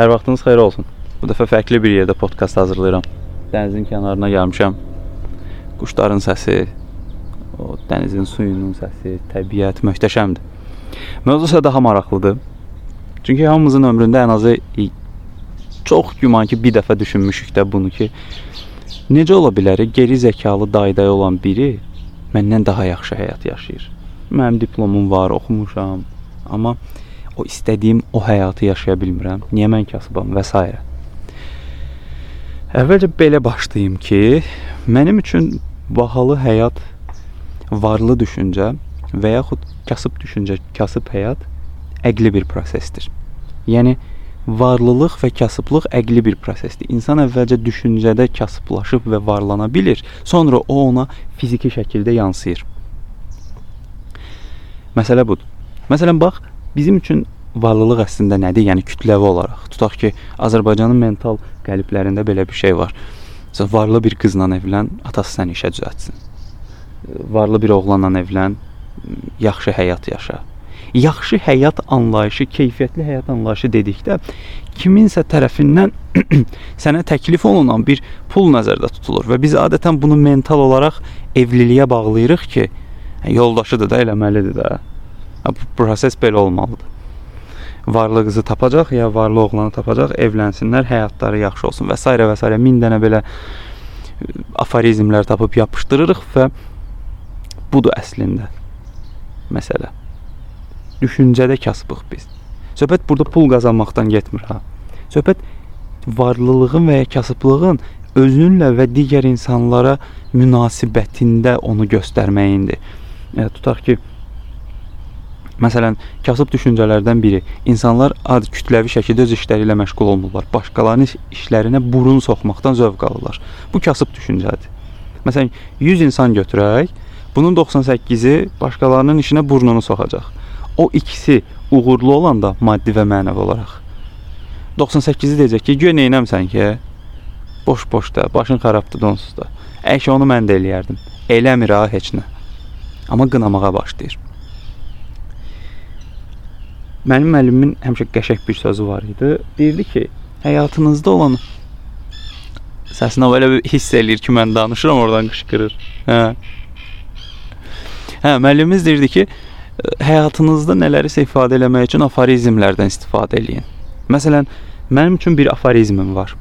Hər vaxtınız xeyir olsun. Bu dəfə fərqli bir yerdə podkast hazırlayıram. Dənizin kənarına gəlmişəm. Quşların səsi, o dənizin suyunun səsi, təbiət möhtəşəmdir. Mövzu isə daha maraqlıdır. Çünki hamımızın ömründə ən azı çox güman ki, bir dəfə düşünmüşük də bunu ki, necə ola bilər geri zəkalı dayday olan biri məndən daha yaxşı həyat yaşayır. Mənim diplomum var, oxumuşam, amma o istədiyim o həyatı yaşaya bilmirəm. Niyə mən kasıbam və s. Əvvəlcə belə başlayım ki, mənim üçün bahalı həyat varlı düşüncə və yaxud kasıb düşüncə, kasıb həyat əqli bir prosesdir. Yəni varlılıq və kasıblıq əqli bir prosesdir. İnsan əvvəlcə düşüncədə kasıblaşıb və varlana bilir, sonra o ona fiziki şəkildə yansıyır. Məsələ budur. Məsələn bax, bizim üçün varlılıq əslində nədir? Yəni kütləvi olaraq. Tutaq ki, Azərbaycanın mental qəliblərində belə bir şey var. Məsələn, varlı bir qızla evlən, atası səni işə düzəltsin. Varlı bir oğlanla evlən, yaxşı həyat yaşa. Yaxşı həyat anlayışı, keyfiyyətli həyat anlayışı dedikdə kiminsə tərəfindən sənə təklif olunan bir pul nəzərdə tutulur və biz adətən bunu mental olaraq evliliyə bağlayırıq ki, yoldaşıdır da, eləməlidir də. Bu proses belə olmalıdır. Varlı qızı tapacaq ya varlı oğlanı tapacaq, evlənsinlər, həyatları yaxşı olsun və s. və s. min dənə belə aforizmlər tapıb yapışdırırıq və budur əslində məsələ. Düşüncədə kasıbıq biz. Söhbət burada pul qazanmaqdan getmir ha. Söhbət varlılığın və ya kasıblığın özünlə və digər insanlara münasibətində onu göstərməyindir. E, tutaq ki, Məsələn, kasıb düşüncələrdən biri insanlar ad kütləvi şəkildə öz işləri ilə məşğul olmurlar. Başqalarının işlərinə burun soxmaqdan zövq alırlar. Bu kasıb düşüncədir. Məsələn, 100 insan götürək, bunun 98-i başqalarının işinə burnunu soxacaq. O ikisi uğurlu olanda maddi və mənəvi olaraq 98-i deyəcək ki, "Gör neynəmsən ki? Boş-boş da, başın xarabdır donsuz da. Əgər onu mən də eləyərdim. Eləmir ha heç nə." Amma qınamağa başlayır. Mənim müəllimimin həmişə qəşəng bir sözü var idi. Deyirdi ki, həyatınızda olan səsinə belə bir hiss eləyir ki, mən danışıram, oradan qışqırır. Hə. Hə, müəllimimiz deyirdi ki, həyatınızda nələrisə ifadə eləmək üçün aforizmlərdən istifadə eləyin. Məsələn, mənim üçün bir aforizmim var.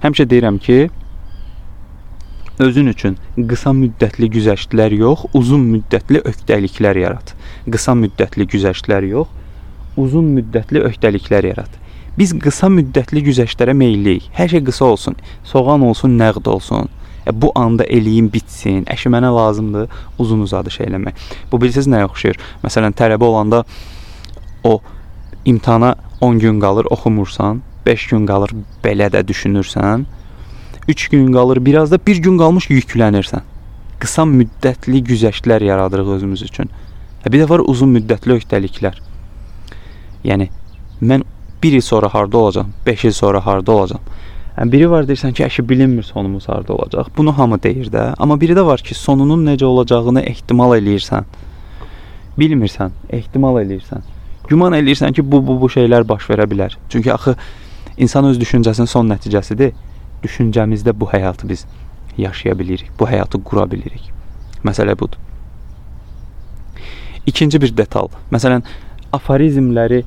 Həmişə deyirəm ki, özün üçün qısa müddətli güzəştlər yox, uzun müddətli öhdəliklər yarat. Qısa müddətli güzəştlər yox, uzun müddətli öhdəliklər yarat. Biz qısa müddətli güzəştlərə meylliyik. Hər şey qısa olsun, soğan olsun, nəqd olsun. E, bu anda eləyim bitsin. Əşi mənə lazımdır uzun uzadı şey eləmək. Bu bilirsiniz nəyə oxşayır? Məsələn, tələbə olanda o imtahana 10 gün qalır, oxumursan, 5 gün qalır, belə də düşünürsən. 3 gün qalır, biraz da 1 gün qalmış yüklənirsən. Qısa müddətli güzəştlər yaradırıq özümüz üçün. E, bir də var uzun müddətli öhdəliklər. Yəni mən 1 il sonra harda olacam, 5 il sonra harda olacam. Yəni biri var deyirsən ki, əşi bilinmir sonumuz harda olacaq. Bunu hamı deyir də, amma biri də var ki, sonunun necə olacağını ehtimal eləyirsən. Bilmirsən, ehtimal eləyirsən. Güman eləyirsən ki, bu bu bu şeylər baş verə bilər. Çünki axı insan öz düşüncəsinin son nəticəsidir. Düşüncəmizdə bu həyatı biz yaşaya bilirik, bu həyatı qura bilirik. Məsələ budur. İkinci bir detal. Məsələn, aforizmləri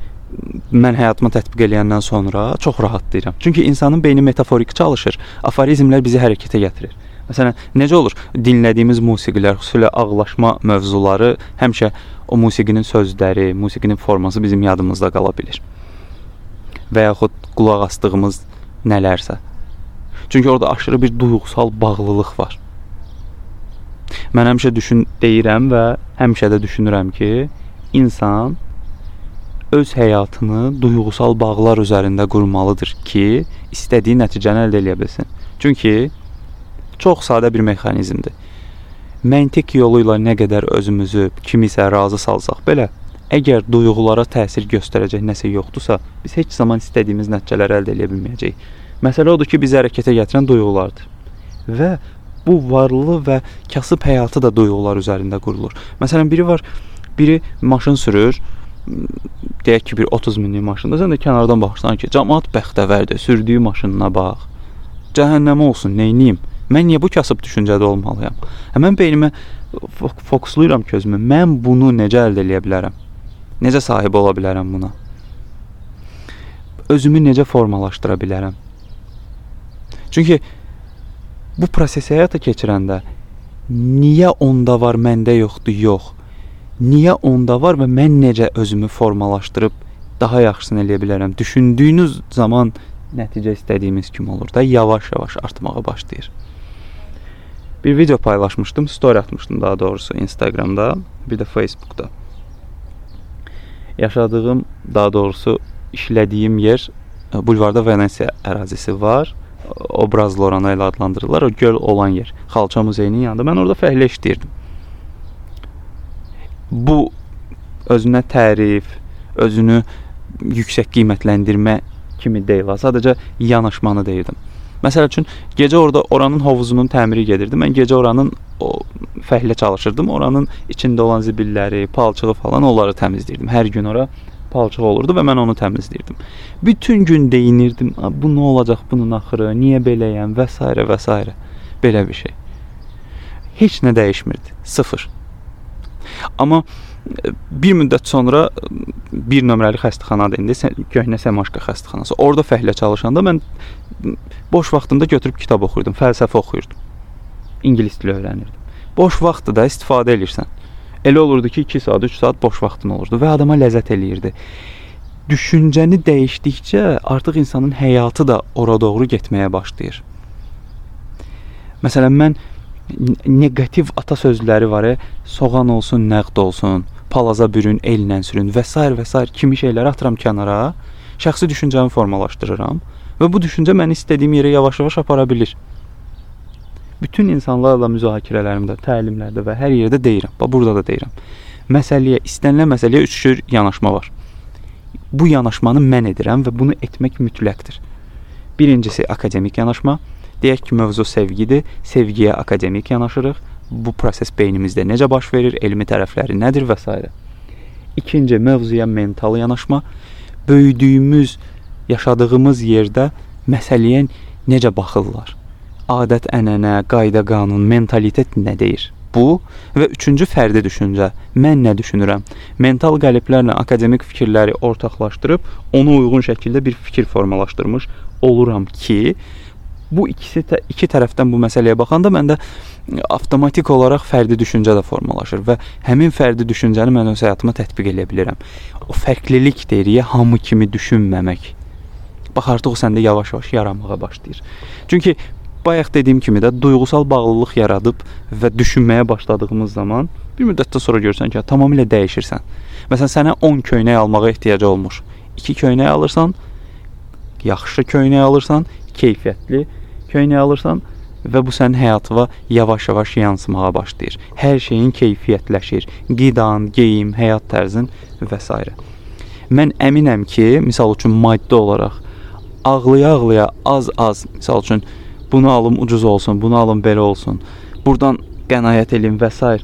mən həyatıma tətbiq eləyəndən sonra çox rahatlayıram. Çünki insanın beyni metaforik çalışır. Aforizmlər bizi hərəkətə gətirir. Məsələn, necə olur? Dinlədiyimiz musiqilər, xüsusilə ağlaşma mövzuları həmişə o musiqinin sözləri, musiqinin forması bizim yadımızda qala bilir. Və yaxud qulaq asdığımız nələrsə. Çünki orada aşırı bir duyğusal bağlılıq var. Mən həmişə düşün deyirəm və həmişə də düşünürəm ki, insan öz həyatını duyğusal bağlar üzərində qurmalıdır ki, istədiyi nəticəni əldə edə bilsin. Çünki çox sadə bir mexanizmdir. Məntiq yolu ilə nə qədər özümüzü kimisə razı salsaq belə, əgər duyğulara təsir göstərəcək nəsə yoxdursa, biz heç zaman istədiyimiz nəticələri əldə edə bilməyəcəyik. Məsələ odur ki, bizi hərəkətə gətirən duyğulardır. Və bu varlı və kasıb həyatı da duyğular üzərində qurulur. Məsələn, biri var, biri maşın sürür, deyək ki, bir 30 minlik maşında sən də kənardan baxırsan ki, cəmaət bəxtəvərdir, sürdüyü maşınına bax. Cəhənnəmə olsun, nə edeyim? Mən niyə bu kasıb düşüncədə olmalıyam? Həmən beynimə fokusluyuram ki, özümü. Mən bunu necə əldə edə bilərəm? Necə sahib ola bilərəm buna? Özümü necə formalaşdıra bilərəm? Çünki bu prosesi həyata keçirəndə niyə onda var, məndə yoxdur? Yox. Niyə onda var və mən necə özümü formalaşdırıb daha yaxşısını eləyə bilərəm? Düşündüyünüz zaman nəticə istədiyimiz kimi olur da, yavaş-yavaş artmağa başlayır. Bir video paylaşmışdım, story atmışdım daha doğrusu Instagramda, bir də Facebookda. Yaşadığım, daha doğrusu işlədiyim yer e, bulvarda Venesiya ərazisi var. Obraz Lorana ilə adlandırırlar. O göl olan yer. Xalça muzeyinin yanında. Mən orada fəhlə işləyirdim. Bu özünə tərif, özünü yüksək qiymətləndirmə kimi deyil. Sadəcə yanaşmanı deyirdim. Məsəl üçün gecə orada oranın hovuzunun təmiri gedirdi. Mən gecə oranın o fəhlə çalışırdım. Oranın içində olan zibilləri, palçığı falan onları təmizləyirdim. Hər gün ora palçıq olurdu və mən onu təmizləyirdim. Bütün gün deyinirdim, bu nə olacaq bunun axırı, niyə beləyəm və s. və s. belə bir şey. Heç nə dəyişmirdi. Sıfır. Amma e, bir müddət sonra bir nömrəli xəstəxanadır indi, köhnə Semaşka xəstəxanası. Orda fəhlə çalışanda mən boş vaxtımda götürüb kitab oxuyurdum, fəlsəfə oxuyurdum. İngilis dili öyrənirdim. Boş vaxtı da istifadə edirsən. Elə olurdu ki, 2 saat, 3 saat boş vaxtın olurdu və adama ləzzət eləyirdi. Düşüncəni dəyişdikcə artıq insanın həyatı da ora doğru getməyə başlayır. Məsələn, mən neqativ ata sözləri var, e, soğan olsun, nəqd olsun, palaza bürün, ellə sürün və s. və s. kimi şeyləri atıram kənara, şəxsi düşüncəmi formalaşdırıram və bu düşüncə məni istədiyim yerə yavaş-yavaş apara bilir. Bütün insanlarla müzakirələrimdə, təlimlərdə və hər yerdə deyirəm. Bax burada da deyirəm. Məsələyə, istənilən məsələyə üç cür yanaşma var. Bu yanaşmanı mən edirəm və bunu etmək mütləqdir. Birincisi akademik yanaşma. Deyək ki, mövzu sevgidir. Sevgiyə akademik yanaşırıq. Bu proses beynimizdə necə baş verir, elmi tərəfləri nədir və s. İkinci mövzuya mental yanaşma. Böyüdüyümüz, yaşadığımız yerdə məsələyə necə baxırlar? adət-ənənə, qayda-qanun, mentalitet nə deyir? Bu və üçüncü fərdi düşüncə. Mən nə düşünürəm? Mental qəliblərlə akademik fikirləri ortaqlaşdırıb ona uyğun şəkildə bir fikir formalaşdırmış oluram ki, bu ikisi tə iki tərəfdən bu məsələyə baxanda məndə avtomatik olaraq fərdi düşüncə də formalaşır və həmin fərdi düşüncəni mən öz həyatıma tətbiq edə bilirəm. O fərqlilik deyirik, hamı kimi düşünməmək. Bax artıq o səndə yavaş-yavaş yaranmağa başlayır. Çünki bayaq dediyim kimi də duyğusal bağlılıq yaradıb və düşünməyə başladığımız zaman bir müddətdən sonra görsən ki, tamamilə dəyişirsən. Məsələn, sənə 10 köynək almağa ehtiyac olmuş. 2 köynək alırsan, yaxşı köynək alırsan, keyfiyyətli köynək alırsan və bu sənin həyatına yavaş-yavaş yansımağa başlayır. Hər şeyin keyfiyyətləşir. Qidan, geyim, həyat tərzin və s. Mən əminəm ki, misal üçün maddi olaraq ağlaya-ağlaya az-az, misal üçün bunu alım ucuz olsun, bunu alım belə olsun. Burdan qənaət elin və s.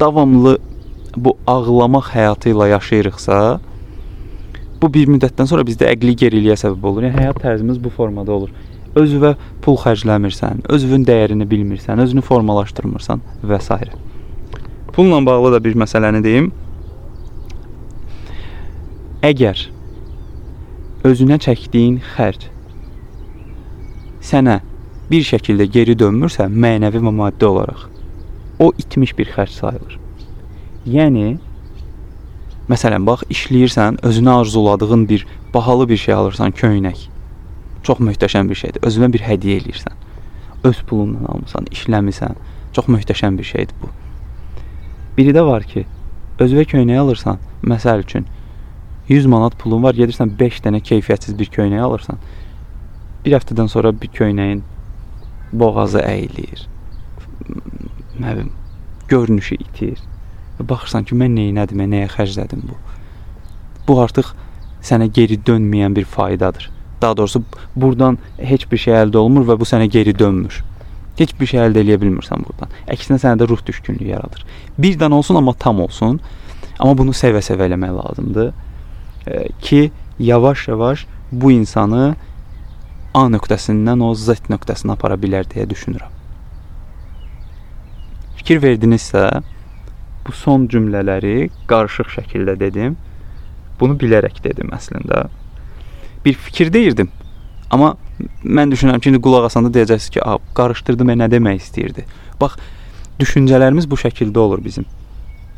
davamlı bu ağlamaq həyatı ilə yaşayırıqsa, bu bir müddətdən sonra bizdə əqli geriliyə səbəb olur. Yəni həyat tərzimiz bu formada olur. Özünə pul xərcləmirsən, özünün dəyərini bilmirsən, özünü formalaşdırmırsan və s. Pulla bağlı da bir məsələni deyim. Əgər özünə çəkdiyin xərc sənə bir şəkildə geri dönmürsə, mənəvi və maddi olaraq, o itmiş bir xərc sayılır. Yəni məsələn, bax, işləyirsən, özünə arzuladığın bir bahalı bir şey alırsan, köynək. Çox möhtəşəm bir şeydir. Özünə bir hədiyyə eləyirsən. Öz pulundan almısan, işləmisən. Çox möhtəşəm bir şeydir bu. Biri də var ki, özünə köynək alırsan, məsəl üçün 100 manat pulun var, gedirsən 5 dənə keyfiyyətsiz bir köynək alırsan. Bir həftədən sonra bir köynəyin boğazı əyilir. Nə bilim, görünüşü itir. Baxırsan ki, mən nə etdim, nəyə xərclədim bu? Bu artıq sənə geri dönməyən bir faydadır. Daha doğrusu burdan heç bir şey əldə olmur və bu sənə geri dönmür. Heç bir şey əldə edə bilmirsən burdan. Əksinə sənə də ruh düşkünlüyü yaradır. Bir dənə olsun amma tam olsun. Amma bunu sevə-sevə eləmək lazımdır e, ki, yavaş-yavaş bu insanı A nöqtəsindən o Z nöqtəsinə apara bilər deyə düşünürəm. Fikir verdinizsə, bu son cümlələri qarışıq şəkildə dedim. Bunu bilərək dedim əslində. Bir fikir deyirdim. Amma mən düşünürəm ki, indi qulaq asanda deyəcəksiniz ki, "A, qarışdırdım, e, nə demək istəyirdi?" Bax, düşüncələrimiz bu şəkildə olur bizim.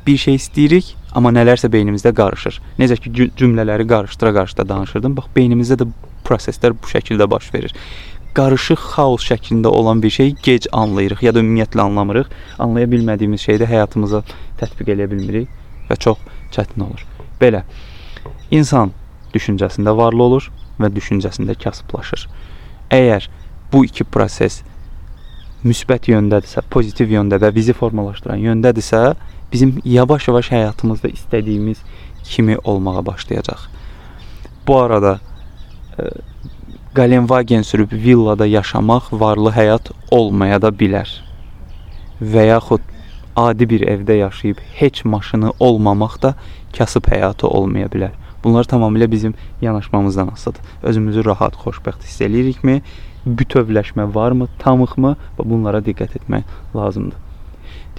Bir şey istəyirik, amma nələrsə beynimizdə qarışır. Necə ki cümlələri qarışdıra-qarışdıra danışırdım. Bax, beynimizdə də proseslər bu şəkildə baş verir. Qarışıq xaos şəklində olan bir şeyi gec anlayırıq ya da ümumiyyətlə anlamırıq. Anlaya bilmədiyimiz şeyi də həyatımıza tətbiq edə bilmirik və çox çətin olur. Belə insan düşüncəsində varlı olur və düşüncəsində kasıblaşır. Əgər bu iki proses müsbət yöndədirsə, pozitiv yöndə və bizi formalaşdıran yöndədirsə, bizim yavaş-yavaş həyatımızda istədiyimiz kimi olmağa başlayacaq. Bu arada Galenvagen sürüb villada yaşamaq varlı həyat olmaya da bilər. Və yaxud adi bir evdə yaşayıb heç maşını olmamaq da kasıb həyatı olmaya bilər. Bunlar tamamilə bizim yanaşmamızdan asılıdır. Özümüzü rahat, xoşbəxt hiss eləyirikmi? Bütövləşmə varmı, tamıqmı? Və bunlara diqqət etmək lazımdır.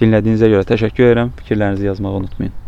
Dinlədiyinizə görə təşəkkür edirəm. Fikirlərinizi yazmağı unutmayın.